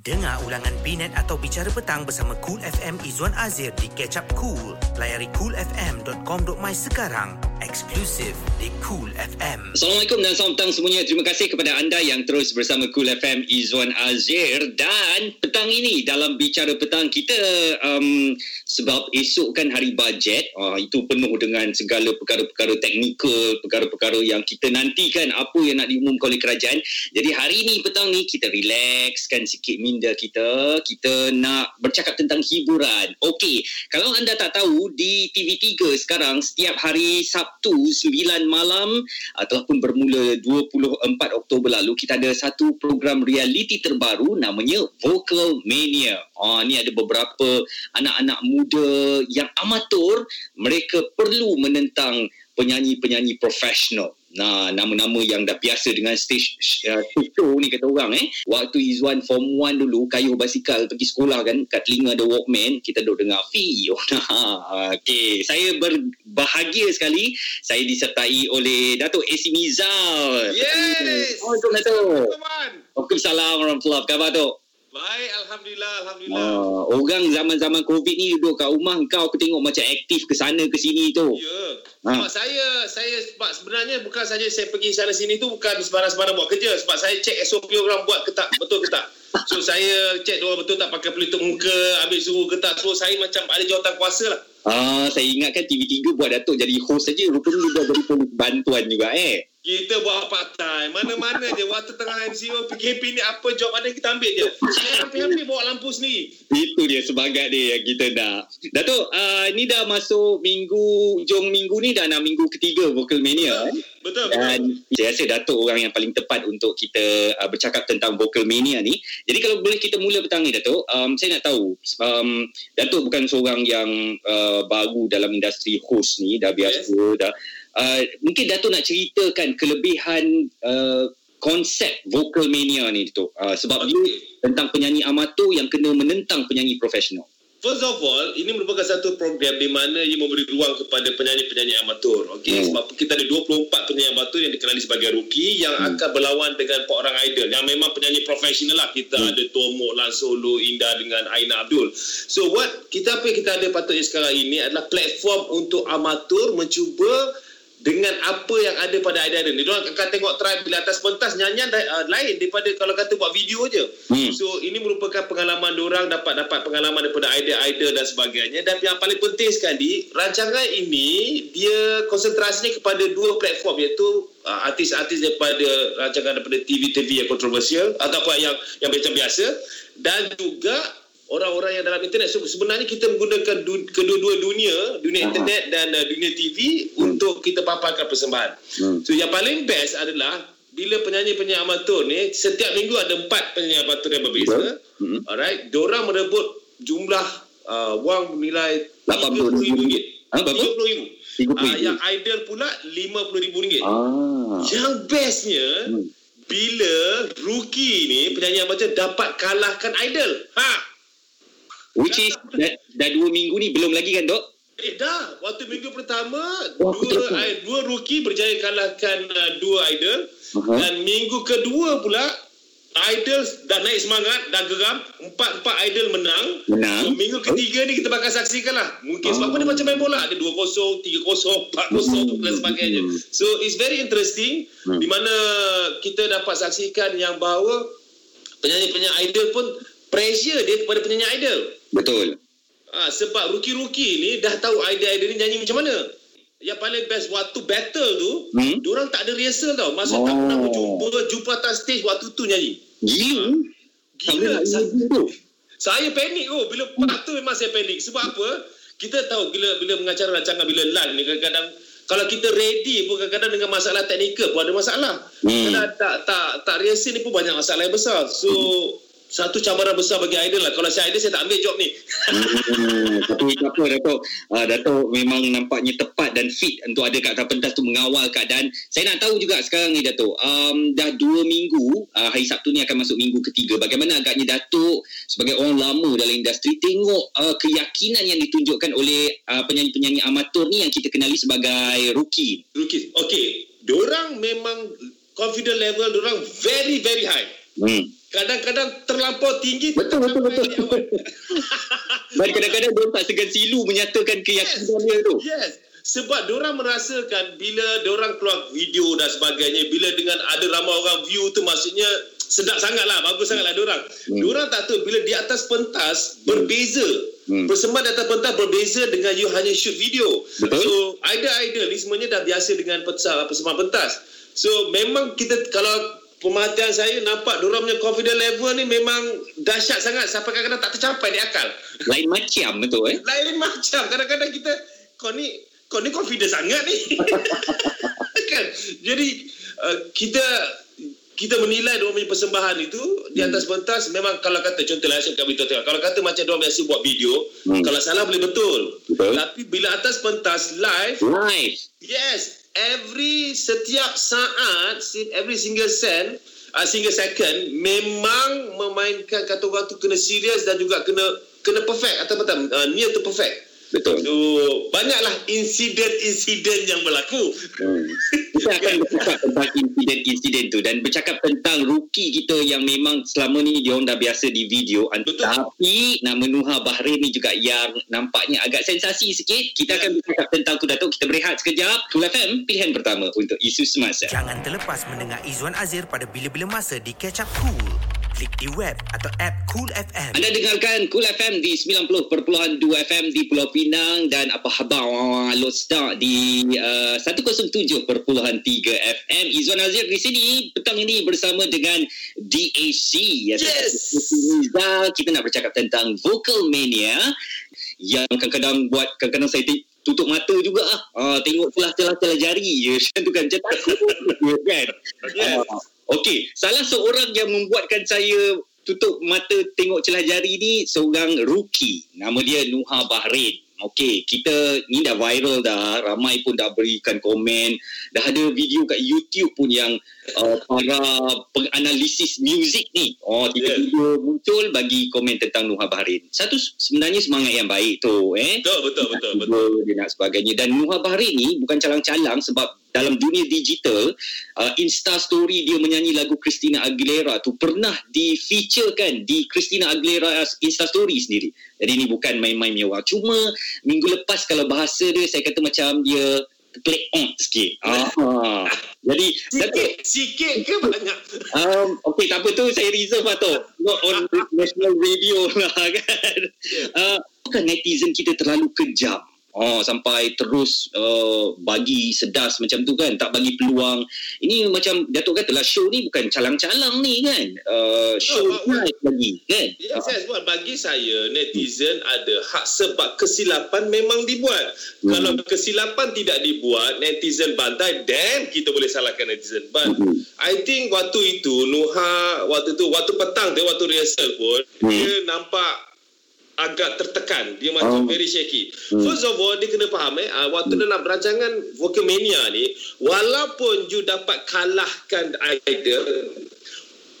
Dengar ulangan Binet atau Bicara Petang bersama Cool FM Izwan Azir di Catch Up Cool. Layari coolfm.com.my sekarang. Eksklusif di Cool FM. Assalamualaikum dan selamat petang semuanya. Terima kasih kepada anda yang terus bersama Cool FM Izwan Azir. Dan petang ini dalam Bicara Petang kita um, sebab esok kan hari bajet. Uh, itu penuh dengan segala perkara-perkara teknikal, perkara-perkara yang kita nantikan apa yang nak diumumkan oleh kerajaan. Jadi hari ini petang ni kita relaxkan sikit minda kita kita nak bercakap tentang hiburan. Okey kalau anda tak tahu di TV3 sekarang setiap hari Sabtu 9 malam ataupun bermula 24 Oktober lalu kita ada satu program reality terbaru namanya Vocal Mania. Oh, ni ada beberapa anak-anak muda yang amatur mereka perlu menentang penyanyi-penyanyi profesional Nah, nama-nama yang dah biasa dengan stage uh, show ni kata orang eh. Waktu Izwan form 1 dulu kayuh basikal pergi sekolah kan kat telinga ada Walkman, kita duduk dengar Fi. Oh, nah, okay. Saya berbahagia sekali saya disertai oleh Datuk AC Mizal. Yes. Oh, Datuk. Waalaikumsalam warahmatullahi wabarakatuh. Baik, Alhamdulillah, Alhamdulillah. Uh, orang zaman-zaman COVID ni duduk kat rumah kau aku tengok macam aktif ke sana ke sini tu. Ya. Ha. Sebab saya, saya sebab sebenarnya bukan saja saya pergi sana sini tu bukan sebarang-sebarang buat kerja. Sebab saya cek SOP orang buat ke tak, betul ke tak. So saya cek dia betul tak pakai pelitup muka, ambil suhu ke tak. So saya macam ada jawatan kuasa lah. Ah, saya ingatkan TV3 buat Datuk jadi host saja. Rupanya dia jadi bantuan juga eh. Kita buat part time. Mana-mana je waktu tengah MCO PKP ni apa job ada kita ambil je. Saya hampir-hampir bawa lampu sendiri. Itu dia sebagai dia yang kita nak. Datuk, uh, ni dah masuk minggu, jom minggu ni dah nak minggu ketiga Vocal Mania. Betul, betul. Dan saya rasa Datuk orang yang paling tepat untuk kita uh, bercakap tentang Vocal Mania ni. Jadi kalau boleh kita mula petang ni Datuk, um, saya nak tahu. Um, Datuk bukan seorang yang uh, baru dalam industri host ni, dah biasa, yes. dah Uh, mungkin Dato' nak ceritakan kelebihan uh, konsep vocal mania ni tu uh, sebab okay. dia tentang penyanyi amatur yang kena menentang penyanyi profesional. First of all, ini merupakan satu program di mana ia memberi ruang kepada penyanyi-penyanyi amatur. Okay? Hmm. Sebab kita ada 24 penyanyi amatur yang dikenali sebagai rookie yang hmm. akan berlawan dengan orang idol yang memang penyanyi profesional lah. Kita hmm. ada Tomo, Lan Solo, Indah dengan Aina Abdul. So what kita apa yang kita ada patutnya sekarang ini adalah platform untuk amatur mencuba dengan apa yang ada pada idol ni. Diorang akan tengok try bila atas pentas nyanyian uh, lain daripada kalau kata buat video je. Hmm. So ini merupakan pengalaman diorang dapat dapat pengalaman daripada idol-idol dan sebagainya dan yang paling penting sekali rancangan ini dia konsentrasinya kepada dua platform iaitu uh, artis-artis daripada rancangan daripada TV-TV yang kontroversial ataupun yang yang macam biasa dan juga orang-orang yang dalam internet so, sebenarnya kita menggunakan du- kedua-dua dunia dunia Aha. internet dan uh, dunia TV hmm. untuk kita paparkan persembahan hmm. so yang paling best adalah bila penyanyi-penyanyi amatur ni setiap minggu ada empat penyanyi amatur yang berbeza hmm. alright diorang merebut jumlah uh, wang bernilai RM80,000 Ha, berapa? RM30,000 uh, yang idol pula RM50,000 ah. yang bestnya hmm. bila rookie ni penyanyi amatur dapat kalahkan idol ha Which is dah, dah dua minggu ni belum lagi kan dok? Eh dah, waktu minggu pertama oh, dua I, dua rookie berjaya kalahkan uh, dua idol uh-huh. dan minggu kedua pula idol dah naik semangat dah geram empat empat idol menang. Menang. So, minggu ketiga ni kita bakal saksikan lah. Mungkin sebab uh-huh. apa dia macam main bola ada dua kosong, tiga kosong, empat kosong uh-huh. dan sebagainya. So it's very interesting uh-huh. di mana kita dapat saksikan yang bahawa penyanyi-penyanyi idol pun pressure dia kepada penyanyi idol. Betul. Ha, sebab rookie-rookie ni dah tahu idol-idol ni nyanyi macam mana. Yang paling best waktu battle tu, hmm? diorang tak ada rehearsal tau. Masa oh. tak pernah berjumpa, jumpa atas stage waktu tu nyanyi. Gila. Ha. Gila. Saya, saya panik oh. Bila hmm. waktu memang saya panik. Sebab apa? Kita tahu bila bila mengacara rancangan bila live ni kadang-kadang kalau kita ready pun kadang-kadang dengan masalah teknikal pun ada masalah. Hmm. Kadang tak tak tak rehearsal ni pun banyak masalah yang besar. So hmm satu cabaran besar bagi Aidil lah. Kalau saya Aidil, saya tak ambil job ni. Hmm, tapi apa, Datuk? Uh, Datuk memang nampaknya tepat dan fit untuk ada kat pentas tu mengawal keadaan. Saya nak tahu juga sekarang ni, Datuk. Um, dah dua minggu, uh, hari Sabtu ni akan masuk minggu ketiga. Bagaimana agaknya Datuk sebagai orang lama dalam industri tengok uh, keyakinan yang ditunjukkan oleh uh, penyanyi-penyanyi amatur ni yang kita kenali sebagai rookie? Rookie. Okay. Diorang memang confident level diorang very, very high. Hmm. Kadang-kadang terlampau tinggi Betul, betul, betul. Dan kadang-kadang dia tak segan silu menyatakan keyakinan dia tu. Yes. Sebab diorang merasakan bila diorang keluar video dan sebagainya, bila dengan ada ramai orang view tu maksudnya sedap sangat lah, bagus sangat lah diorang. Hmm. Diorang tak tahu bila di atas pentas berbeza. Hmm. Persembahan di atas pentas berbeza dengan you hanya shoot video. Betul. So, idol-idol ni semuanya dah biasa dengan pentas, persembahan pentas. So, memang kita kalau pemerhatian saya nampak diorang punya confidence level ni memang dahsyat sangat sampai kadang-kadang tak tercapai di akal. Lain macam betul eh. Lain macam kadang-kadang kita kau ni kau ni confident sangat ni. kan? Jadi uh, kita kita menilai dia punya persembahan itu di atas pentas memang kalau kata contohlah saya kami tahu kalau kata macam dia biasa buat video Hmm. kalau salah boleh betul. Betul. Tapi bila atas pentas live Live. yes every setiap saat every single cent uh, single second memang memainkan kata orang tu kena serius dan juga kena kena perfect atau betul uh, near to perfect. Betul. So, banyaklah insiden-insiden yang berlaku. Hmm. Kita akan bercakap tentang insiden-insiden tu dan bercakap tentang rookie kita yang memang selama ni dia orang dah biasa di video Betul. tapi nama Nuha Bahrain ni juga yang nampaknya agak sensasi sikit. Kita akan bercakap tentang tu Datuk. Kita berehat sekejap. Cool FM pilihan pertama untuk isu semasa. Jangan terlepas mendengar Izwan Azir pada bila-bila masa di Catch Up Cool. Klik di web atau app Cool FM. Anda dengarkan Cool FM di 90.2 FM di Pulau Pinang dan apa khabar Lodestar di uh, 107.3 FM. Izwan Azir di sini petang ini bersama dengan DAC. Yes. Kita nak bercakap tentang Vocal Mania yang kadang-kadang buat kadang-kadang saya t- tutup mata juga ah. Uh, tengok celah-celah-celah jari je. Macam tu kan. Macam takut kan. Yes. Okey, salah seorang yang membuatkan saya tutup mata tengok celah jari ni seorang rookie. Nama dia Nuha Bahrain. Okey, kita ni dah viral dah. Ramai pun dah berikan komen. Dah ada video kat YouTube pun yang uh, para penganalisis muzik ni. Oh, tiba-tiba muncul bagi komen tentang Nuha Bahrain. Satu sebenarnya semangat yang baik tu. Eh? Betul, betul, betul, betul. Betul. Dia nak sebagainya. Dan Nuha Bahrain ni bukan calang-calang sebab dalam dunia digital, uh, Insta story dia menyanyi lagu Christina Aguilera tu pernah di-featurekan di Christina Aguilera Insta story sendiri. Jadi ni bukan main-main punya orang. Cuma minggu lepas kalau bahasa dia, saya kata macam dia play on sikit. Ah. Jadi, Datuk, Sikit, sikit ke banyak? Um, okay, tak apa tu saya reserve lah tu. Not on national radio lah kan. Uh, bukan netizen kita terlalu kejam. Oh, sampai terus uh, bagi sedas macam tu kan. Tak bagi peluang. Ini macam Datuk kata lah, show ni bukan calang-calang ni kan. Uh, show No, but- night lagi kan. Ya, saya sebut bagi saya netizen ada hak sebab kesilapan memang dibuat. Hmm. Kalau kesilapan tidak dibuat, netizen bantai, then kita boleh salahkan netizen. But Hmm. I think waktu itu Nuha waktu tu waktu petang dia waktu rehearsal pun Hmm. dia nampak agak tertekan. Dia macam Oh. very shaky. Hmm. First of all, dia kena faham eh, ah, waktu dalam rancangan Vocal Mania ni, walaupun you dapat kalahkan idol,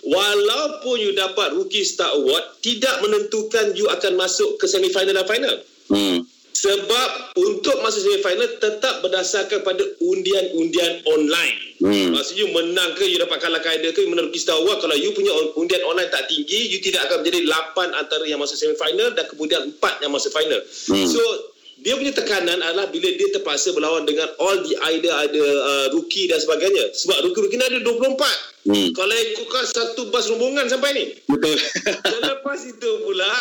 walaupun you dapat Rookie Star Award, tidak menentukan you akan masuk ke semifinal dan final. Hmm. Sebab untuk masuk semifinal tetap berdasarkan pada undian-undian online. Hmm. Maksudnya menang ke, you dapat kalahkan idol ke, you menang Star Award. Kalau you punya undian online tak tinggi, you tidak akan menjadi 8 antara yang masuk semifinal dan kemudian 4 yang masuk final. Hmm. So, dia punya tekanan adalah bila dia terpaksa berlawan dengan all the idol ada uh, rookie dan sebagainya. Sebab rookie-rookie ni ada 24. Hmm. Kalau ikutkan satu bas rombongan sampai ni. Betul. Dan lepas itu pula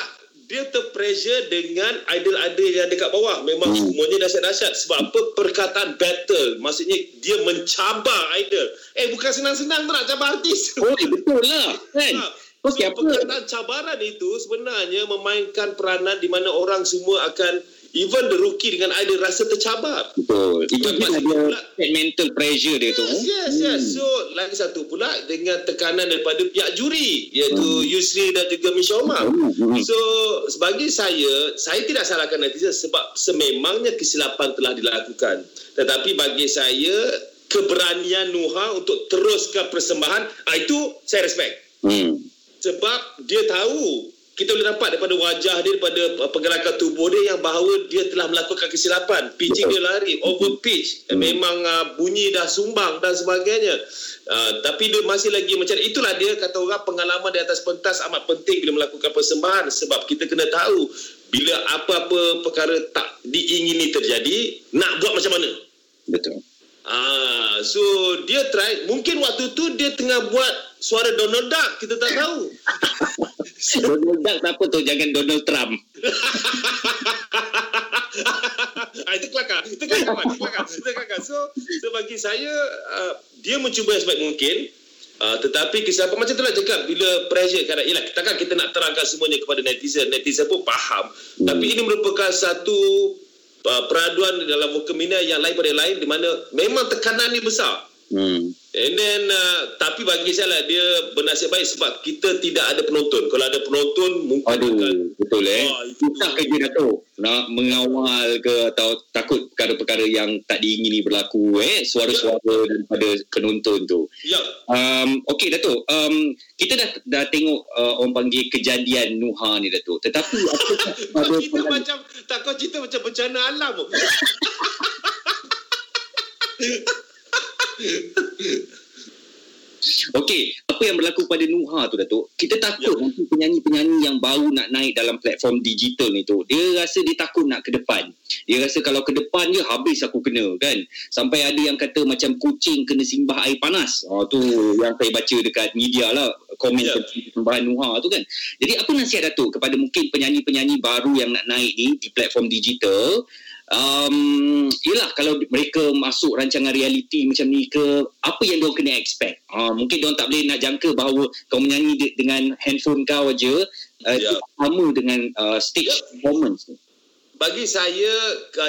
dia terpressure dengan idol-idol yang dekat bawah. Memang Hmm. semuanya dahsyat-dahsyat. Sebab apa perkataan battle. Maksudnya dia mencabar idol. Eh bukan senang-senang tu nak cabar artis. oh, betul lah kan. Ha. So, apa? perkataan cabaran itu sebenarnya memainkan peranan di mana orang semua akan even the rookie dengan idol rasa tercabar. Betul. Itu dia itu ada pula- mental pressure dia tu. Yes, yes, yes. So, lagi satu pula dengan tekanan daripada pihak juri iaitu Hmm. Yusri dan juga Misha Omar. Hmm, hmm. So, bagi saya, saya tidak salahkan netizen sebab sememangnya kesilapan telah dilakukan. Tetapi bagi saya, keberanian Nuha untuk teruskan persembahan, ah, itu saya respect. Hmm. Sebab dia tahu kita boleh nampak daripada wajah dia daripada uh, pergerakan tubuh dia yang bahawa dia telah melakukan kesilapan. Pitching dia lari over pitch. Hmm. memang uh, bunyi dah sumbang dan sebagainya. Uh, tapi dia masih lagi macam itulah dia kata orang pengalaman di atas pentas amat penting bila melakukan persembahan. Sebab kita kena tahu bila apa-apa perkara tak diingini terjadi nak buat macam mana? Betul. Ah, so dia try. Mungkin waktu tu dia tengah buat suara Donald Duck kita tak tahu. Donald Duck apa tu jangan Donald Trump. ah, itu kelakar. Itu kelakar. Itu kelakar. Itu kelakar. So, so bagi saya uh, dia mencuba sebaik mungkin uh, tetapi kisah apa macam itulah cakap bila pressure kadang ialah kita kan kita nak terangkan semuanya kepada netizen netizen pun faham hmm. tapi ini merupakan satu uh, peraduan dalam Wokemina yang lain pada lain di mana memang tekanan ni besar. Hmm. And then uh, tapi bagi saya lah dia bernasib baik sebab kita tidak ada penonton. Kalau ada penonton mungkin Aduh, akan betul eh. Oh, Susah kerja Dato' nak mengawal ke atau takut perkara-perkara yang tak diingini berlaku eh suara-suara ya. daripada penonton tu. Ya. Um okey Dato' um kita dah dah tengok uh, orang panggil kejadian Nuha ni Dato'. Tetapi apa kita macam tak kau cerita macam bencana alam. Okey, apa yang berlaku pada Nuha tu Datuk? Kita takut ya. nanti penyanyi-penyanyi yang baru nak naik dalam platform digital ni tu, dia rasa dia takut nak ke depan. Dia rasa kalau ke depan je habis aku kena kan. Sampai ada yang kata macam kucing kena simbah air panas. Oh tu yang saya baca dekat media lah komen ya. sembahan Nuha tu kan. Jadi apa nasihat Datuk kepada mungkin penyanyi-penyanyi baru yang nak naik ni di platform digital um, yelah kalau mereka masuk rancangan reality macam ni ke apa yang diorang kena expect uh, mungkin diorang tak boleh nak jangka bahawa kau menyanyi de- dengan handphone kau aja uh, yeah. sama dengan uh, stage yeah. performance ni bagi saya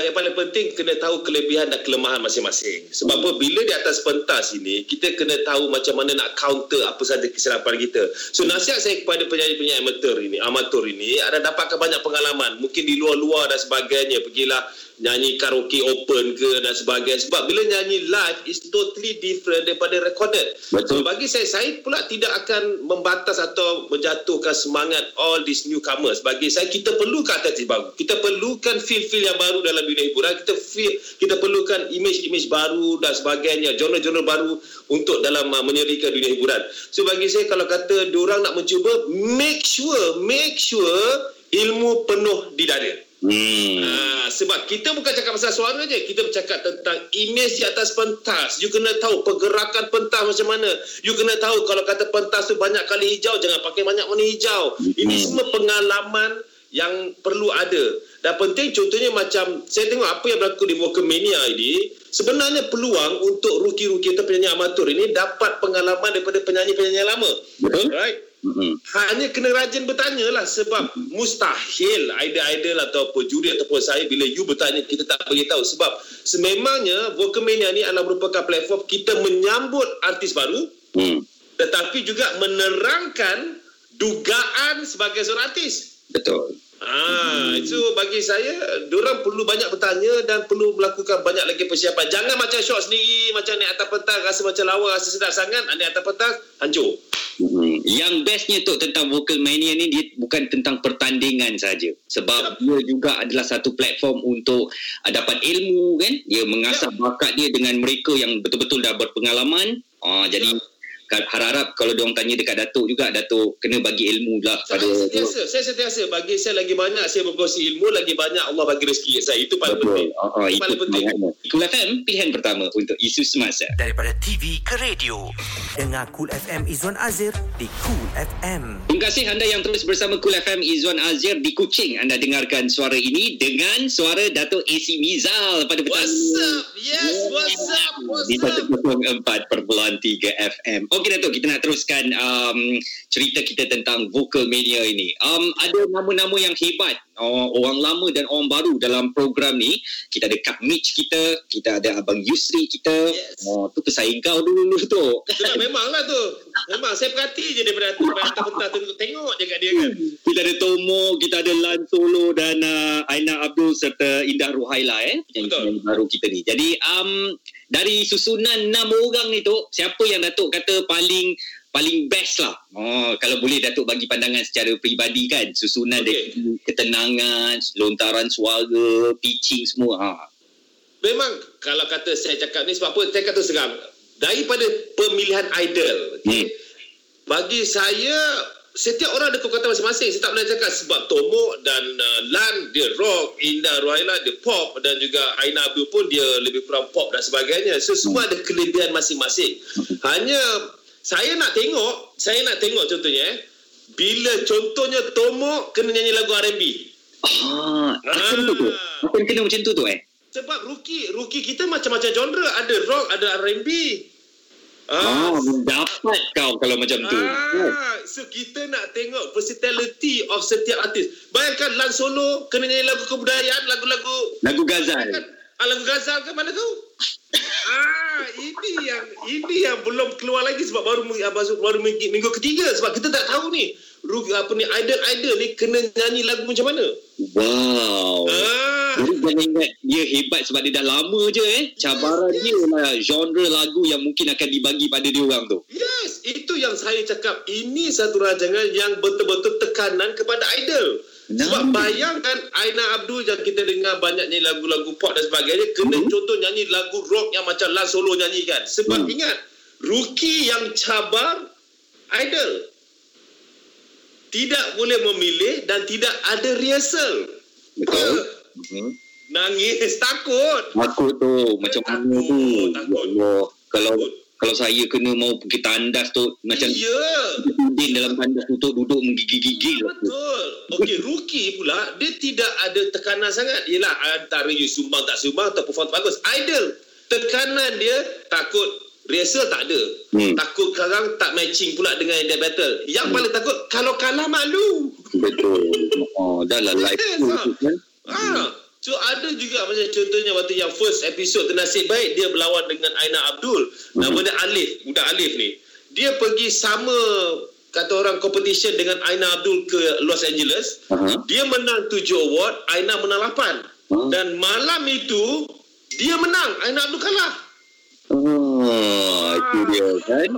yang paling penting kena tahu kelebihan dan kelemahan masing-masing. Sebab apa bila di atas pentas ini kita kena tahu macam mana nak counter apa saja kesilapan kita. So nasihat saya kepada penyanyi-penyanyi amatur ini, amatur ini ada dapatkan banyak pengalaman. Mungkin di luar-luar dan sebagainya. Pergilah nyanyi karaoke open ke dan sebagainya. Sebab bila nyanyi live is totally different daripada recorded. Betul. so bagi saya saya pula tidak akan membatas atau menjatuhkan semangat all these newcomers. Bagi saya kita perlukan artis baru. Kita perlukan feel-feel yang baru dalam dunia hiburan. Kita feel, kita perlukan image-image baru dan sebagainya. Genre-genre baru untuk dalam uh, menyerikan dunia hiburan. So bagi saya kalau kata diorang nak mencuba make sure make sure ilmu penuh di dada Hmm. Ha, sebab kita bukan cakap pasal suara je. Kita bercakap tentang image di atas pentas. You kena tahu pergerakan pentas macam mana. You kena tahu kalau kata pentas tu banyak kali hijau Jangan pakai banyak warna hijau. Hmm. Ini semua pengalaman yang perlu ada. Dan penting contohnya macam Saya tengok apa yang berlaku di Mania ini Sebenarnya peluang untuk ruki-ruki atau penyanyi amatur ini Dapat pengalaman daripada penyanyi-penyanyi lama. Betul. Right Mm-hmm. Hanya kena rajin bertanya lah sebab mustahil idol-idol atau juri ataupun saya bila you bertanya kita tak beritahu sebab sememangnya Vocalmania ni adalah merupakan platform kita menyambut artis baru mm. tetapi juga menerangkan dugaan sebagai seorang artis. Betul. Ah, itu bagi saya orang perlu banyak bertanya dan perlu melakukan banyak lagi persiapan. Jangan macam shot sendiri macam naik atas pentas rasa macam lawa rasa sedap sangat, naik atas pentas hancur. Yang bestnya tu tentang Vocal Mania ni dia bukan tentang pertandingan saja. Sebab ya. dia juga adalah satu platform untuk uh, dapat ilmu kan. Dia mengasah ya. bakat dia dengan mereka yang betul-betul dah berpengalaman. Uh, jadi ya harap-harap kalau diorang tanya dekat Datuk juga Datuk kena bagi ilmu lah pada saya sentiasa, saya sentiasa bagi saya lagi banyak saya berkongsi ilmu lagi banyak Allah bagi rezeki saya. Itu paling Betul. penting. Uh, uh, itu paling penting Cool FM pilihan pertama untuk isu semasa. Daripada TV ke radio. Dengar Cool FM Izwan Azir di Cool FM terima kasih anda yang terus bersama Cool FM Izwan Azir di Kuching. Anda dengarkan suara ini dengan suara Datuk AC Mizal pada petang what's up? Yes what's up? What's up? di 4.3 FM Okey Datuk, kita nak teruskan um, cerita kita tentang vocal mania ini. Um, ada nama-nama yang hebat, orang lama dan orang baru dalam program ni. Kita ada Kak Mitch kita, kita ada Abang Yusri kita. Yes. Oh, tu pesaing kau dulu tu. Memang memanglah tu. Memang saya perhati je daripada atas pentas tu. Tengok je kat dia kan. Kita ada Tomo, kita ada Lan Solo dan uh, Aina Abdul serta Indah Ruhaila eh. Yang baru kita ni. Jadi um, dari susunan enam orang ni tu siapa yang Datuk kata paling paling best lah. Oh, kalau boleh Datuk bagi pandangan secara peribadi kan, susunan okay. ketenangan, lontaran suara, pitching semua. Ha. Memang kalau kata saya cakap ni sebab apa saya kata seram daripada pemilihan idol okay? Hmm. bagi saya setiap orang ada kekuatan masing-masing saya tak boleh cakap sebab Tomok dan uh, Lan dia rock Indah Ruhaila dia pop dan juga Aina Abdul pun dia lebih kurang pop dan sebagainya so semua ada kelebihan masing-masing hanya saya nak tengok saya nak tengok contohnya eh bila contohnya Tomok kena nyanyi lagu R&B Ah, apa tu tu? Apa yang kena macam tu tu eh? Sebab rookie rookie kita macam-macam genre, ada rock, ada R&B. Ah, mendapat kau kalau macam tu. Ah, so kita nak tengok versatility of setiap artis. Bayangkan Lan Solo kena nyanyi lagu kebudayaan, lagu-lagu Lagu Ghazal. kan, ah, lagu Ghazal ke mana tu? ah, ini yang ini yang belum keluar lagi sebab baru baru, baru minggu, minggu ketiga sebab kita tak tahu ni. Rookie, apa ni idol-idol ni kena nyanyi lagu macam mana? Wow. Ah. Jadi jangan ingat dia hebat sebab dia dah lama je eh. Cabaran dia lah genre lagu yang mungkin akan dibagi pada dia orang tu. Yes, itu yang saya cakap. Ini satu rancangan yang betul-betul tekanan kepada idol. Sebab bayangkan Aina Abdul yang kita dengar banyak nyanyi lagu-lagu pop dan sebagainya kena Hmm. contoh nyanyi lagu rock yang macam Lan Solo nyanyikan. Sebab Hmm. ingat, rookie yang cabar idol tidak boleh memilih dan tidak ada rehearsal. Betul. Hmm. Nangis, takut. Takut tu macam mana tu. Takut, takut. Ya Allah. Kalau Takut. Kalau saya kena mau pergi tandas tu macam Ya. Udin dalam tandas tu tu duduk menggigil-gigil. Betul. Okey, rookie pula dia tidak ada tekanan sangat. Yalah antara you sumbang tak sumbang atau perform bagus. Idol. Tekanan dia takut rehearsal tak ada. Hmm. Takut sekarang tak matching pula dengan dia battle. Yang Hmm. paling takut kalau kalah malu. Betul. Oh, dah lah live Yes, tu kan. Ha. So ada juga macam contohnya waktu yang first episode Ternasib Baik dia berlawan dengan Aina Abdul. Nama Hmm. dia Alif, budak Alif ni. Dia pergi sama kata orang competition dengan Aina Abdul ke Los Angeles. Aha. Dia menang 7 award, Aina menang 8. Hmm. Dan malam itu dia menang, Aina Abdul kalah. Oh, itu dia kan.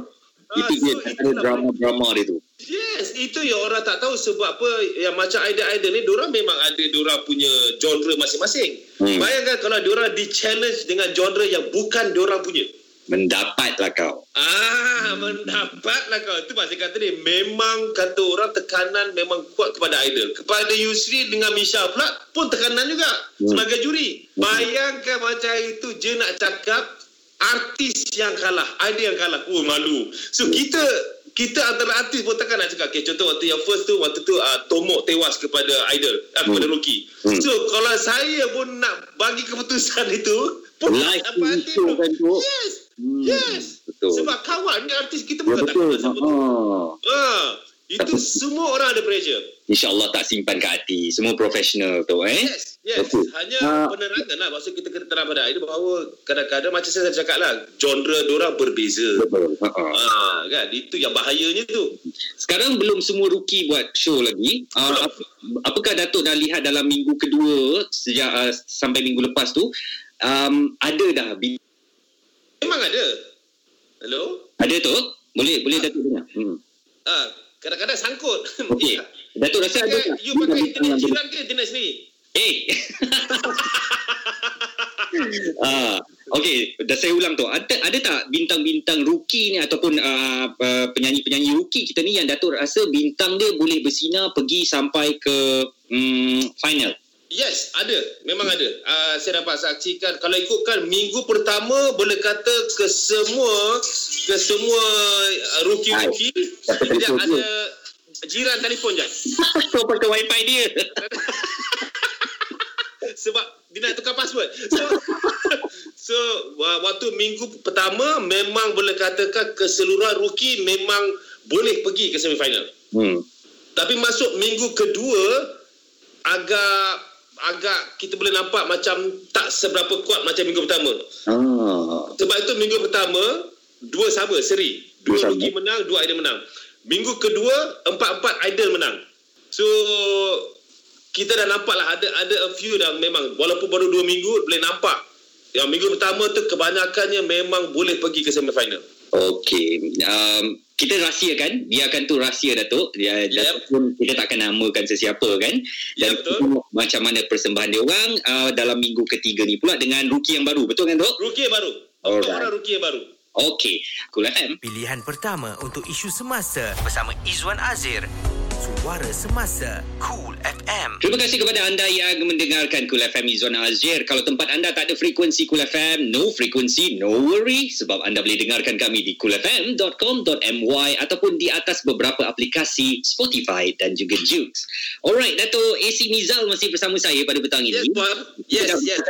Ah, Itu dia so antara drama-drama dia tu. Yes, itu yang orang tak tahu sebab apa yang macam idol-idol ni diorang memang ada diorang punya genre masing-masing. Hmm. Bayangkan kalau diorang di-challenge dengan genre yang bukan diorang punya. Mendapatlah kau. Ah, mendapatlah kau. Itu pasal kata ni memang kata orang tekanan memang kuat kepada idol. Kepada Yusri dengan Misha pula pun tekanan juga Hmm. sebagai juri. Bayangkan macam itu je nak cakap artis yang kalah, idol yang kalah. Oh malu. So kita kita antara artis pun takkan nak cakap. Okay, contoh waktu yang first tu waktu tu uh, Tomok tewas kepada idol, uh, kepada Hmm. Rocky. Hmm. So kalau saya pun nak bagi keputusan itu pun Live tak dapat hati tu pun. kan. Yes. Hmm, Yes. Betul. Sebab kawan ni artis kita ya, bukan tak betul. kenal siapa tu. Ha. Ha, itu semua orang ada pressure. InsyaAllah tak simpan kat hati. Semua profesional tu eh. Yes, yes. Betul. Hanya Ah. penerangan lah. Maksud kita kena terang pada itu bahawa kadang-kadang macam saya cakap lah, genre diorang berbeza. Betul. Ha. Ha, kan? Itu yang bahayanya tu. Sekarang belum semua rookie buat show lagi. Uh, ap- apakah Datuk dah lihat dalam minggu kedua sejak uh, sampai minggu lepas tu um, ada dah Memang ada. Hello? ada tu? Boleh boleh Datuk dengar. Hmm. Ah, kadang-kadang sangkut. Okey. Datuk rasa ada Okay, tak? you pakai internet jiran ke internet sendiri? Eh. ah, okey, dah saya ulang tu. Ada ada tak bintang-bintang rookie ni ataupun uh, uh, penyanyi-penyanyi rookie kita ni yang Datuk rasa bintang dia boleh bersinar pergi sampai ke um, final? Yes, ada. Memang ada. Uh, saya dapat saksikan kalau ikutkan minggu pertama boleh kata ke semua ke semua uh, rookie-rookie telefon ada jiran telefon je. Kau pakai wifi dia. Sebab dia nak tukar password. So, so wa- waktu minggu pertama memang boleh katakan keseluruhan rookie memang boleh pergi ke semifinal. Hmm. Tapi masuk minggu kedua agak agak kita boleh nampak macam tak seberapa kuat macam minggu pertama. Ah. Sebab itu minggu pertama dua sama seri. Dua Dua rookie menang, dua idol menang. Minggu kedua empat-empat idol menang. So kita dah nampak lah ada ada a few dah memang walaupun baru dua minggu boleh nampak. Yang minggu pertama tu kebanyakannya memang boleh pergi ke semifinal. Okey. Um, kita rahsiakan, biarkan tu rahsia Datuk. Dia Yep. Datuk pun kita tak akan namakan sesiapa kan. Ya, Dan betul. kita tengok macam mana persembahan dia orang uh, dalam minggu ketiga ni pula dengan rookie yang baru. Betul kan, Dok? Rookie yang baru. Alright. Empat orang rookie yang baru. Okey. Cool FM. Pilihan pertama untuk isu semasa bersama Izwan Azir. Suara Semasa Cool FM. Terima kasih kepada anda yang mendengarkan Cool FM Izwan Azir. Kalau tempat anda tak ada frekuensi Cool FM, no frekuensi, no worry. Sebab anda boleh dengarkan kami di coolfm.com.my ataupun di atas beberapa aplikasi Spotify dan juga Jukes. Alright, Dato' AC Mizal masih bersama saya pada petang Yes, ini. Puan. Yes, Kita dah yes.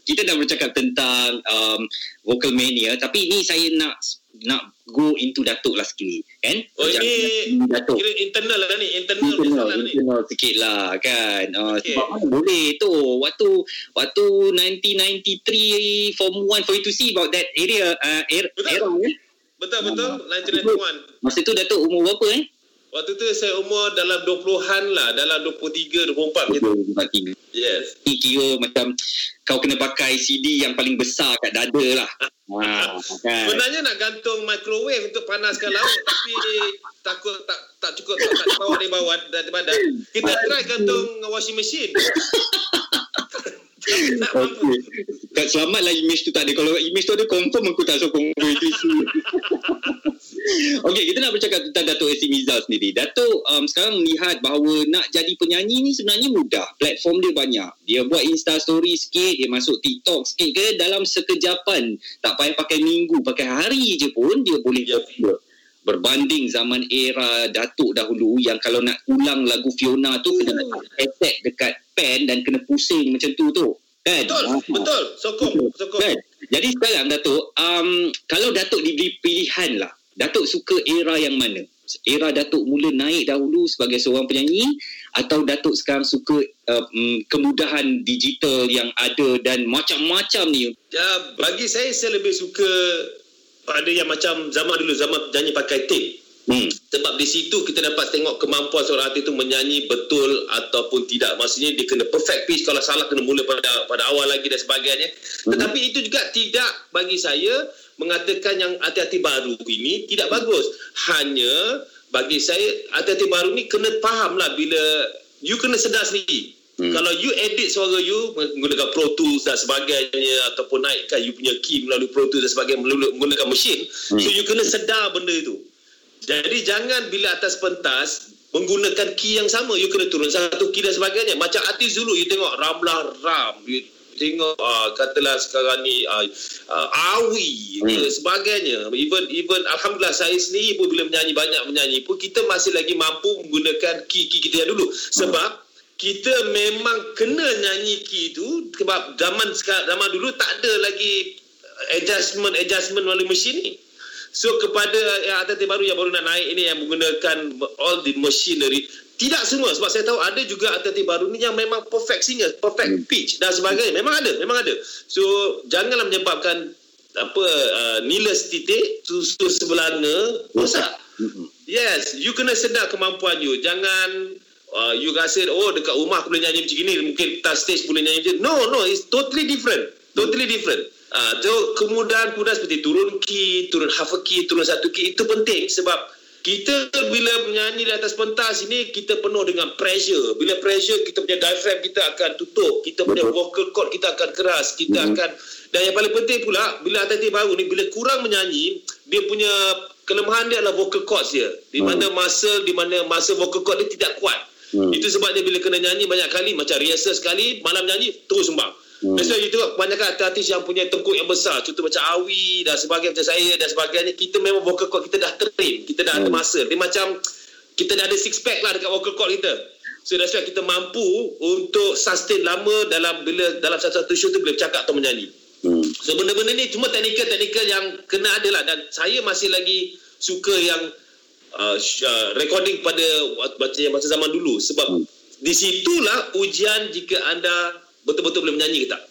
Kita dah bercakap tentang um, vocal mania tapi ini saya nak nak go into Datuk lah sekali kan Oh, Macam ini Datuk kira internal lah ni. Internal internal, ni. internal sikit lah kan uh, Okey. sebab mana boleh tu waktu waktu 1993 form 1 for you to see about that area uh, era, Betul. era eh? Betul, betul. 1991. masa tu Datuk umur berapa eh Waktu tu saya umur dalam 20-an lah. Dalam 23, 24 macam tu. Yes. ni kira macam kau kena pakai CD yang paling besar kat dada lah kan Sebenarnya nak gantung microwave untuk panaskan lauk tapi takut tak tak cukup tak, tak bawa dari bawah dari badan. Kita try gantung washing machine. Tak. Okey. Tak selamatlah image tu tak ada. Kalau image tu ada confirm aku tak sokong kau itu isu. Okey, kita nak bercakap tentang Datuk Esi Mizal sendiri. Datuk um, sekarang melihat bahawa nak jadi penyanyi ni sebenarnya mudah. Platform dia banyak. Dia buat Insta story sikit, dia masuk TikTok sikit ke dalam sekejapan. Tak payah pakai minggu, pakai hari je pun dia boleh Ya. popular. Berbanding zaman era Datuk dahulu yang kalau nak ulang lagu Fiona tu kena letak hashtag dekat pen dan kena pusing macam tu tu. Kan? Betul, Ah. betul. Sokong, sokong. Kan? Jadi sekarang Datuk, um, kalau Datuk diberi pilihan lah, Datuk suka era yang mana? Era Datuk mula naik dahulu sebagai seorang penyanyi atau Datuk sekarang suka uh, um, kemudahan digital yang ada dan macam-macam ni? Ya, bagi saya saya lebih suka pada yang macam zaman dulu zaman nyanyi pakai tape. Hmm. Sebab di situ kita dapat tengok kemampuan seorang artis itu menyanyi betul ataupun tidak. Maksudnya dia kena perfect pitch. Kalau salah kena mula pada pada awal lagi dan sebagainya. Tetapi itu juga tidak bagi saya mengatakan yang hati-hati baru ini tidak bagus. Hanya bagi saya hati-hati baru ni kena faham lah bila you kena sedar sendiri. Hmm. Kalau you edit suara you menggunakan Pro Tools dan sebagainya ataupun naikkan you punya key melalui Pro Tools dan sebagainya melalui menggunakan mesin. Hmm. So you kena sedar benda itu. Jadi jangan bila atas pentas menggunakan key yang sama you kena turun satu key dan sebagainya. Macam artis dulu you tengok Ramlah Ram, you tengok uh, katalah sekarang ni uh, uh, Awi Hmm. hmm. sebagainya. Even even alhamdulillah saya sendiri pun bila menyanyi banyak menyanyi pun kita masih lagi mampu menggunakan key-key kita yang dulu. Sebab kita memang kena nyanyi key itu sebab zaman sekarang zaman dulu tak ada lagi adjustment adjustment melalui mesin ni. So kepada yang artis baru yang baru nak naik ini yang menggunakan all the machinery tidak semua sebab saya tahu ada juga artis baru ni yang memang perfect singer, perfect pitch dan sebagainya. Memang ada, memang ada. So janganlah menyebabkan apa uh, nilai titik susu sebelanga rosak. Yes, you kena sedar kemampuan you. Jangan uh, you rasa oh dekat rumah aku boleh nyanyi macam gini, mungkin tak stage boleh nyanyi macam No, no, it's totally different. Totally different. Uh, so kemudahan-kemudahan seperti turun key, turun half a key, turun satu key itu penting sebab kita bila menyanyi di atas pentas ini kita penuh dengan pressure. Bila pressure kita punya diaphragm kita akan tutup, kita punya vocal cord kita akan keras, kita Mhm. akan dan yang paling penting pula bila artis baru ni bila kurang menyanyi, dia punya kelemahan dia adalah vocal cords dia. Di mana muscle di mana muscle vocal cord dia tidak kuat. Hmm. Itu sebab dia bila kena nyanyi banyak kali macam rehearsal sekali, malam nyanyi terus sumbang. Hmm. Why you tengok kebanyakan artis yang punya tengkuk yang besar, contoh macam Awi dan sebagainya macam saya dan sebagainya, kita memang vocal cord kita dah train, kita dah ada Hmm. muscle. Dia macam kita dah ada six pack lah dekat vocal cord kita. So that's why kita mampu untuk sustain lama dalam bila dalam satu-satu show tu boleh bercakap atau menyanyi. Hmm. So benda-benda ni cuma teknikal-teknikal yang kena ada lah dan saya masih lagi suka yang uh, uh, recording pada baca masa zaman dulu sebab Hmm. di situlah ujian jika anda betul-betul boleh menyanyi ke tak.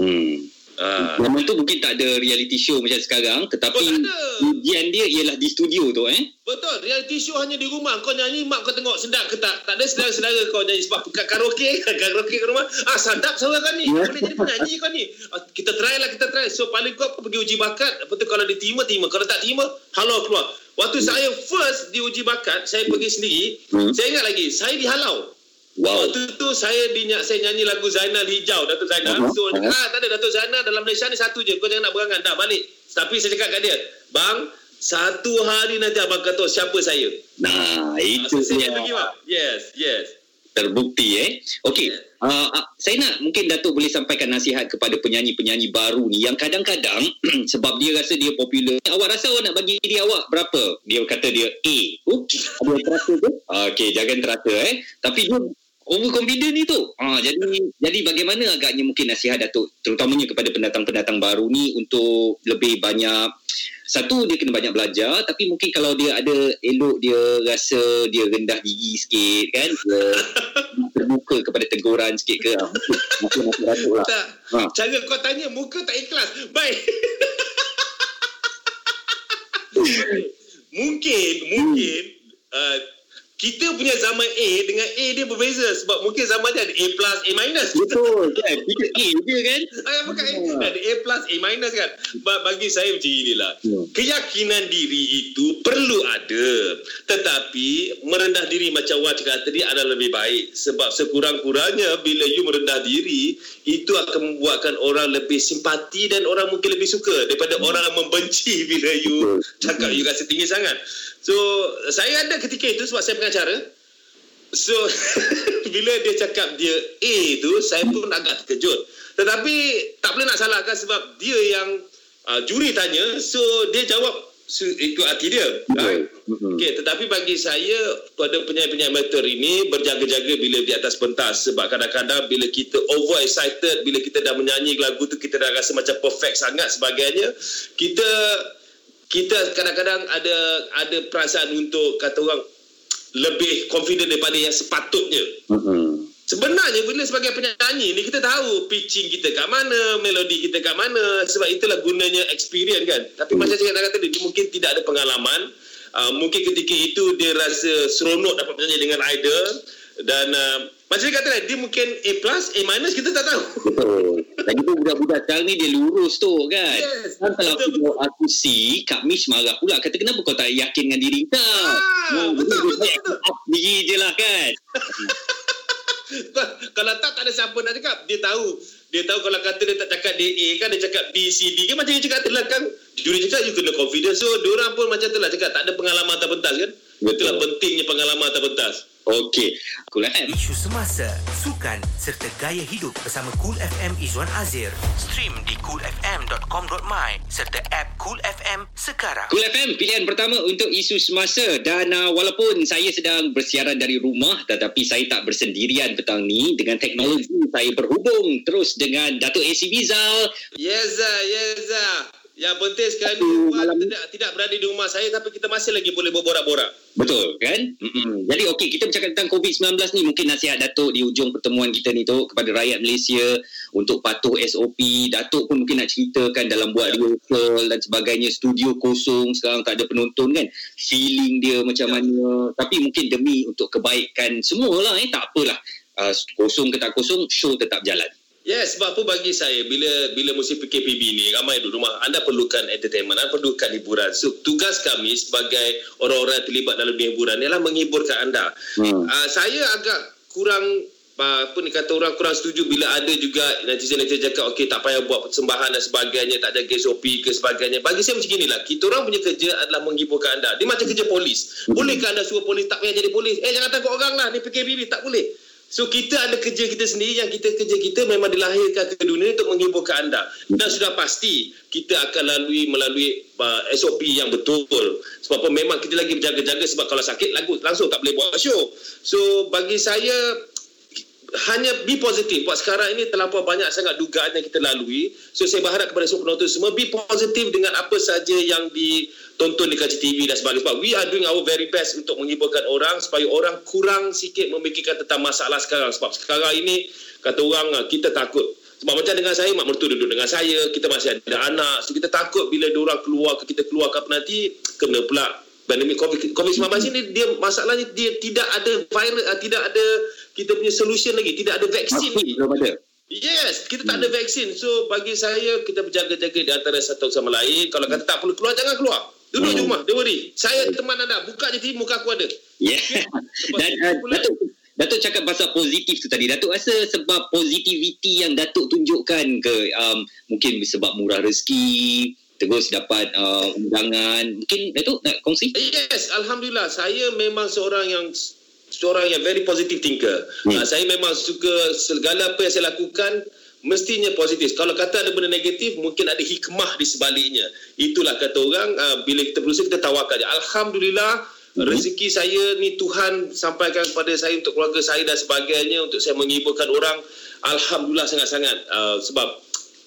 Hmm. Ah. Zaman tu mungkin tak ada reality show macam sekarang tetapi Oh, ujian dia ialah di studio tu eh. Betul, reality show hanya di rumah. Kau nyanyi, mak kau tengok sedap ke tak? Tak ada sedara-sedara kau nyanyi sebab kat karaoke, karaoke ke rumah. Ah, sedap suara kau ni. Boleh jadi penyanyi kau ni. Ah, kita try lah, kita try. So, paling kau pergi uji bakat. Lepas tu kalau diterima, terima. Kalau tak terima, halau keluar. Waktu saya first diuji bakat, saya pergi sendiri. Hmm. Saya ingat lagi, saya dihalau. Wow. Waktu tu saya dinyak saya nyanyi lagu Zainal Hijau Datuk Zainal. Uh-huh. So Uh-huh. ah tak ada Datuk Zainal dalam Malaysia ni satu je. Kau jangan nak berangan dah balik. Tapi saya cakap kat dia, "Bang, satu hari nanti abang kata siapa saya." Nah, Ah, itu so saya dia. pergi bang. Yes, yes. terbukti eh. Okey. Ya. Uh, uh, saya nak mungkin Datuk boleh sampaikan nasihat kepada penyanyi-penyanyi baru ni yang kadang-kadang sebab dia rasa dia popular. Awak rasa awak nak bagi dia awak berapa? Dia kata dia A. Oh, ada terasa tu? Okey, jangan terasa eh. Tapi dia overconfident ni tu. Ah, jadi jadi bagaimana agaknya mungkin nasihat Datuk terutamanya kepada pendatang-pendatang baru ni untuk lebih banyak satu dia kena banyak belajar tapi mungkin kalau dia ada elok dia rasa dia rendah gigi sikit kan dia terbuka kepada teguran sikit ke mungkin mungkin Datuk lah Tak. Ha. Cara kau tanya muka tak ikhlas. Baik. mungkin mungkin uh, kita punya zaman A dengan A dia berbeza sebab mungkin zaman dia ada A plus A minus. betul kan kita A je kan Ah, bukan Ha. ada A plus A minus kan. Ba- Bagi saya macam inilah. Hmm. Keyakinan diri itu perlu ada. Tetapi merendah diri macam Wah cakap tadi adalah lebih baik. Sebab sekurang-kurangnya bila you merendah diri, itu akan membuatkan orang lebih simpati dan orang mungkin lebih suka daripada orang yang membenci bila you cakap you rasa tinggi sangat. So, saya ada ketika itu sebab saya pengacara. So bila dia cakap dia A tu saya pun agak terkejut. Tetapi tak boleh nak salahkan sebab dia yang uh, juri tanya so dia jawab so, ikut hati dia. Right? Mm-mm. Okay, tetapi bagi saya pada penyanyi-penyanyi amateur ini berjaga-jaga bila di atas pentas sebab kadang-kadang bila kita over excited bila kita dah menyanyi lagu tu kita dah rasa macam perfect sangat sebagainya kita kita kadang-kadang ada ada perasaan untuk kata orang lebih confident daripada yang sepatutnya. Mm-mm. Sebenarnya bila sebagai penyanyi ni kita tahu pitching kita kat mana, melodi kita kat mana sebab itulah gunanya experience kan. Tapi macam saya kata tadi dia mungkin tidak ada pengalaman. Uh, mungkin ketika itu dia rasa seronok dapat menyanyi dengan idol dan uh, macam dia kata tadi dia mungkin A plus, A minus kita tak tahu. Betul. Lagi tu budak-budak sekarang ni dia lurus tu kan. Yes, Kan kalau betul, aku, aku see Kak Mish marah pula. Kata kenapa kau tak yakin dengan diri kau? Ah, betul, jadi betul, dia betul. up diri je lah kan. kalau tak tak ada siapa nak cakap dia tahu dia tahu kalau kata dia tak cakap dia A kan dia cakap B C D kan macam you cakap tu lah kan juri cakap you kena confidence so diorang pun macam tu lah cakap tak ada pengalaman atas pentas kan Betul. itulah pentingnya pengalaman atas pentas Okey. Cool FM. Isu semasa, sukan serta gaya hidup bersama Cool FM Izwan Azir. Stream di coolfm.com.my serta app Cool FM sekarang. Cool FM pilihan pertama untuk isu semasa dan uh, walaupun saya sedang bersiaran dari rumah tetapi saya tak bersendirian petang ni dengan teknologi saya berhubung terus dengan Datuk AC Bizal yes ah, yes ah. Yang penting sekarang ni malam- tidak, tidak berada di rumah saya tapi kita masih lagi boleh berborak-borak Betul kan? Mm-mm. Jadi okey kita bercakap tentang COVID-19 ni mungkin nasihat Datuk di ujung pertemuan kita ni tu kepada rakyat Malaysia untuk patuh SOP. Datuk pun mungkin nak ceritakan dalam buat rehearsal dan sebagainya studio kosong sekarang tak ada penonton kan. Feeling dia macam mana. Tapi mungkin demi untuk kebaikan semualah eh tak apalah. Uh, kosong ke tak kosong show tetap jalan. Yes, sebab apa bagi saya bila bila musim PKPB ni ramai duduk rumah anda perlukan entertainment, anda perlukan hiburan. So tugas kami sebagai orang-orang terlibat dalam dunia hiburan ialah menghiburkan anda. Hmm. Uh, saya agak kurang uh, apa ni kata orang kurang setuju bila ada juga netizen-netizen cakap okey tak payah buat persembahan dan sebagainya, tak jaga SOP ke sebagainya. Bagi saya macam inilah, kita orang punya kerja adalah menghiburkan anda. Dia macam kerja polis. Bolehkah anda suruh polis tak payah jadi polis? Eh jangan takut orang lah, ni PKPB tak boleh. So kita ada kerja kita sendiri yang kita kerja kita memang dilahirkan ke dunia untuk menghiburkan anda dan sudah pasti kita akan lalui melalui uh, SOP yang betul sebab apa memang kita lagi berjaga-jaga sebab kalau sakit lagu langsung tak boleh buat show so bagi saya hanya be positif. Buat sekarang ini terlampau banyak sangat dugaan yang kita lalui. So saya berharap kepada semua penonton semua be positif dengan apa saja yang ditonton di kaca TV dan sebagainya. Sebab we are doing our very best untuk menghiburkan orang supaya orang kurang sikit memikirkan tentang masalah sekarang. Sebab sekarang ini kata orang ah, kita takut Sebab macam dengan saya, mak mertua duduk dengan saya, kita masih ada anak. So kita takut bila orang keluar ke kita keluar ke apa nanti, kena pula pandemik COVID, COVID-19 ini dia masalahnya dia tidak ada virus, uh, tidak ada kita punya solution lagi, tidak ada vaksin lagi. Belum ada. Yes, kita tak ada vaksin. So bagi saya kita berjaga-jaga di antara satu sama lain. Kalau kata tak perlu keluar, jangan keluar. Duduk hmm. di rumah, don't worry. Saya teman anda, buka je TV, muka aku ada. Yeah. Dan uh, Datuk, Datuk cakap pasal positif tu tadi. Datuk rasa sebab positivity yang Datuk tunjukkan ke um, mungkin sebab murah rezeki, terus dapat uh, undangan. Mungkin Datuk nak kongsi? Yes, Alhamdulillah. Saya memang seorang yang seorang yang very positive thinker. Hmm. Uh, saya memang suka segala apa yang saya lakukan mestinya positif. Kalau kata ada benda negatif, mungkin ada hikmah di sebaliknya. Itulah kata orang, uh, bila kita berusaha, kita tawakal. Alhamdulillah, mm-hmm. rezeki saya ni Tuhan sampaikan kepada saya untuk keluarga saya dan sebagainya, untuk saya menghiburkan orang. Alhamdulillah sangat-sangat. Uh, sebab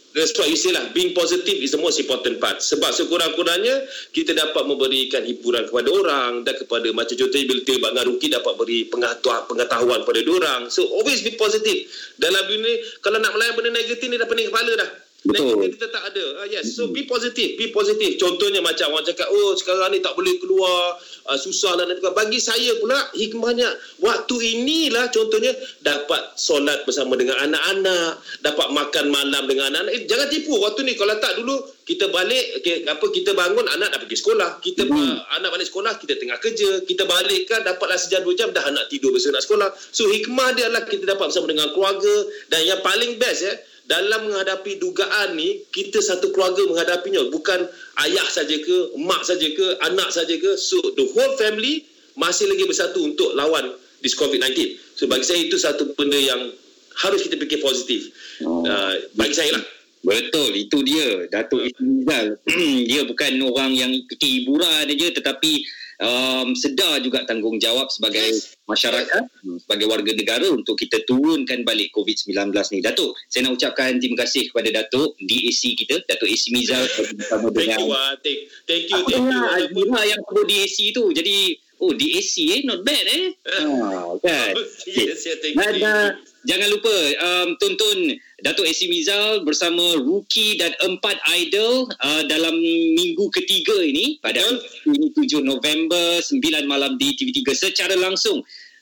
That's why you say lah, being positive is the most important part. Sebab sekurang-kurangnya, kita dapat memberikan hiburan kepada orang dan kepada macam contohnya bila terlibat dengan Ruki dapat beri pengetahuan kepada orang. So, always be positive. Dalam dunia, kalau nak melayan benda negatif ni dah pening kepala dah. Negatif kita tak ada. Uh, yes. So be positive, be positive. Contohnya macam orang cakap, oh sekarang ni tak boleh keluar, uh, susah lah. Bagi saya pula hikmahnya, waktu inilah contohnya dapat solat bersama dengan anak-anak, dapat makan malam dengan anak-anak. Eh, jangan tipu waktu ni. Kalau tak dulu, kita balik, okay, apa kita bangun, anak dah pergi sekolah. Kita hmm. uh, Anak balik sekolah, kita tengah kerja. Kita balik kan, dapatlah sejam dua jam, dah anak tidur bersama nak sekolah. So hikmah dia adalah kita dapat bersama dengan keluarga. Dan yang paling best ya, dalam menghadapi dugaan ni kita satu keluarga menghadapinya bukan ayah saja ke mak saja ke anak saja ke so the whole family masih lagi bersatu untuk lawan this COVID-19 so bagi saya itu satu benda yang harus kita fikir positif oh. uh, bagi saya lah Betul, itu dia. Datuk Ismizal. dia bukan orang yang fikir hiburan saja tetapi um, sedar juga tanggungjawab sebagai yes. masyarakat, yes. sebagai warga negara untuk kita turunkan balik COVID-19 ni. Datuk, saya nak ucapkan terima kasih kepada Datuk, DAC kita, Datuk AC Mizal. bersama thank, you, uh, thank, thank you, thank you. Azmira yang perlu DAC tu. Jadi, oh DAC eh, not bad eh. oh, kan? yes, yeah, thank you. Jangan lupa um, tonton Datuk AC Mizal bersama Rookie dan empat idol uh, dalam minggu ketiga ini pada ini 7 November 9 malam di TV3 secara langsung.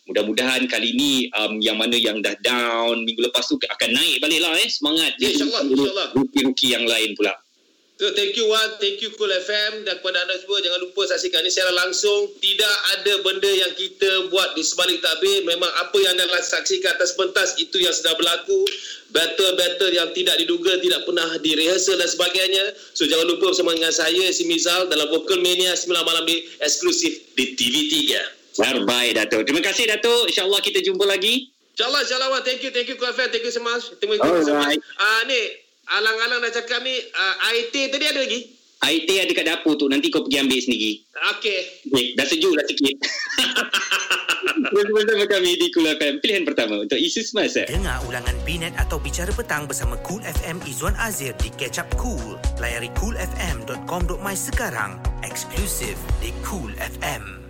Mudah-mudahan kali ini um, yang mana yang dah down minggu lepas tu akan naik balik lah eh semangat. Ya, InsyaAllah. Insya Rookie-rookie yang lain pula. So, thank you Wan, thank you Cool FM dan kepada anda semua jangan lupa saksikan ini secara langsung. Tidak ada benda yang kita buat di sebalik tabir. Memang apa yang anda saksikan atas pentas itu yang sedang berlaku. Battle-battle yang tidak diduga, tidak pernah direhasal dan sebagainya. So jangan lupa bersama dengan saya, si Mizal dalam Vocal Mania 9 malam ni eksklusif di TV3. Terbaik Datuk. Terima kasih Datuk. InsyaAllah kita jumpa lagi. InsyaAllah, insyaAllah Wan. Thank you, thank you Cool FM. Thank you so much. Terima kasih. Alright. Ah, ni, alang-alang dah cakap ni uh, IT tadi ada lagi? IT ada kat dapur tu nanti kau pergi ambil sendiri. Okey. Okay, dah sejuk lah sikit. Bersama kami di Cool FM Pilihan pertama untuk isu semasa Dengar ulangan Binet atau Bicara Petang Bersama Cool FM Izzuan Azir Di Catch Up Cool Layari coolfm.com.my sekarang Eksklusif di Cool FM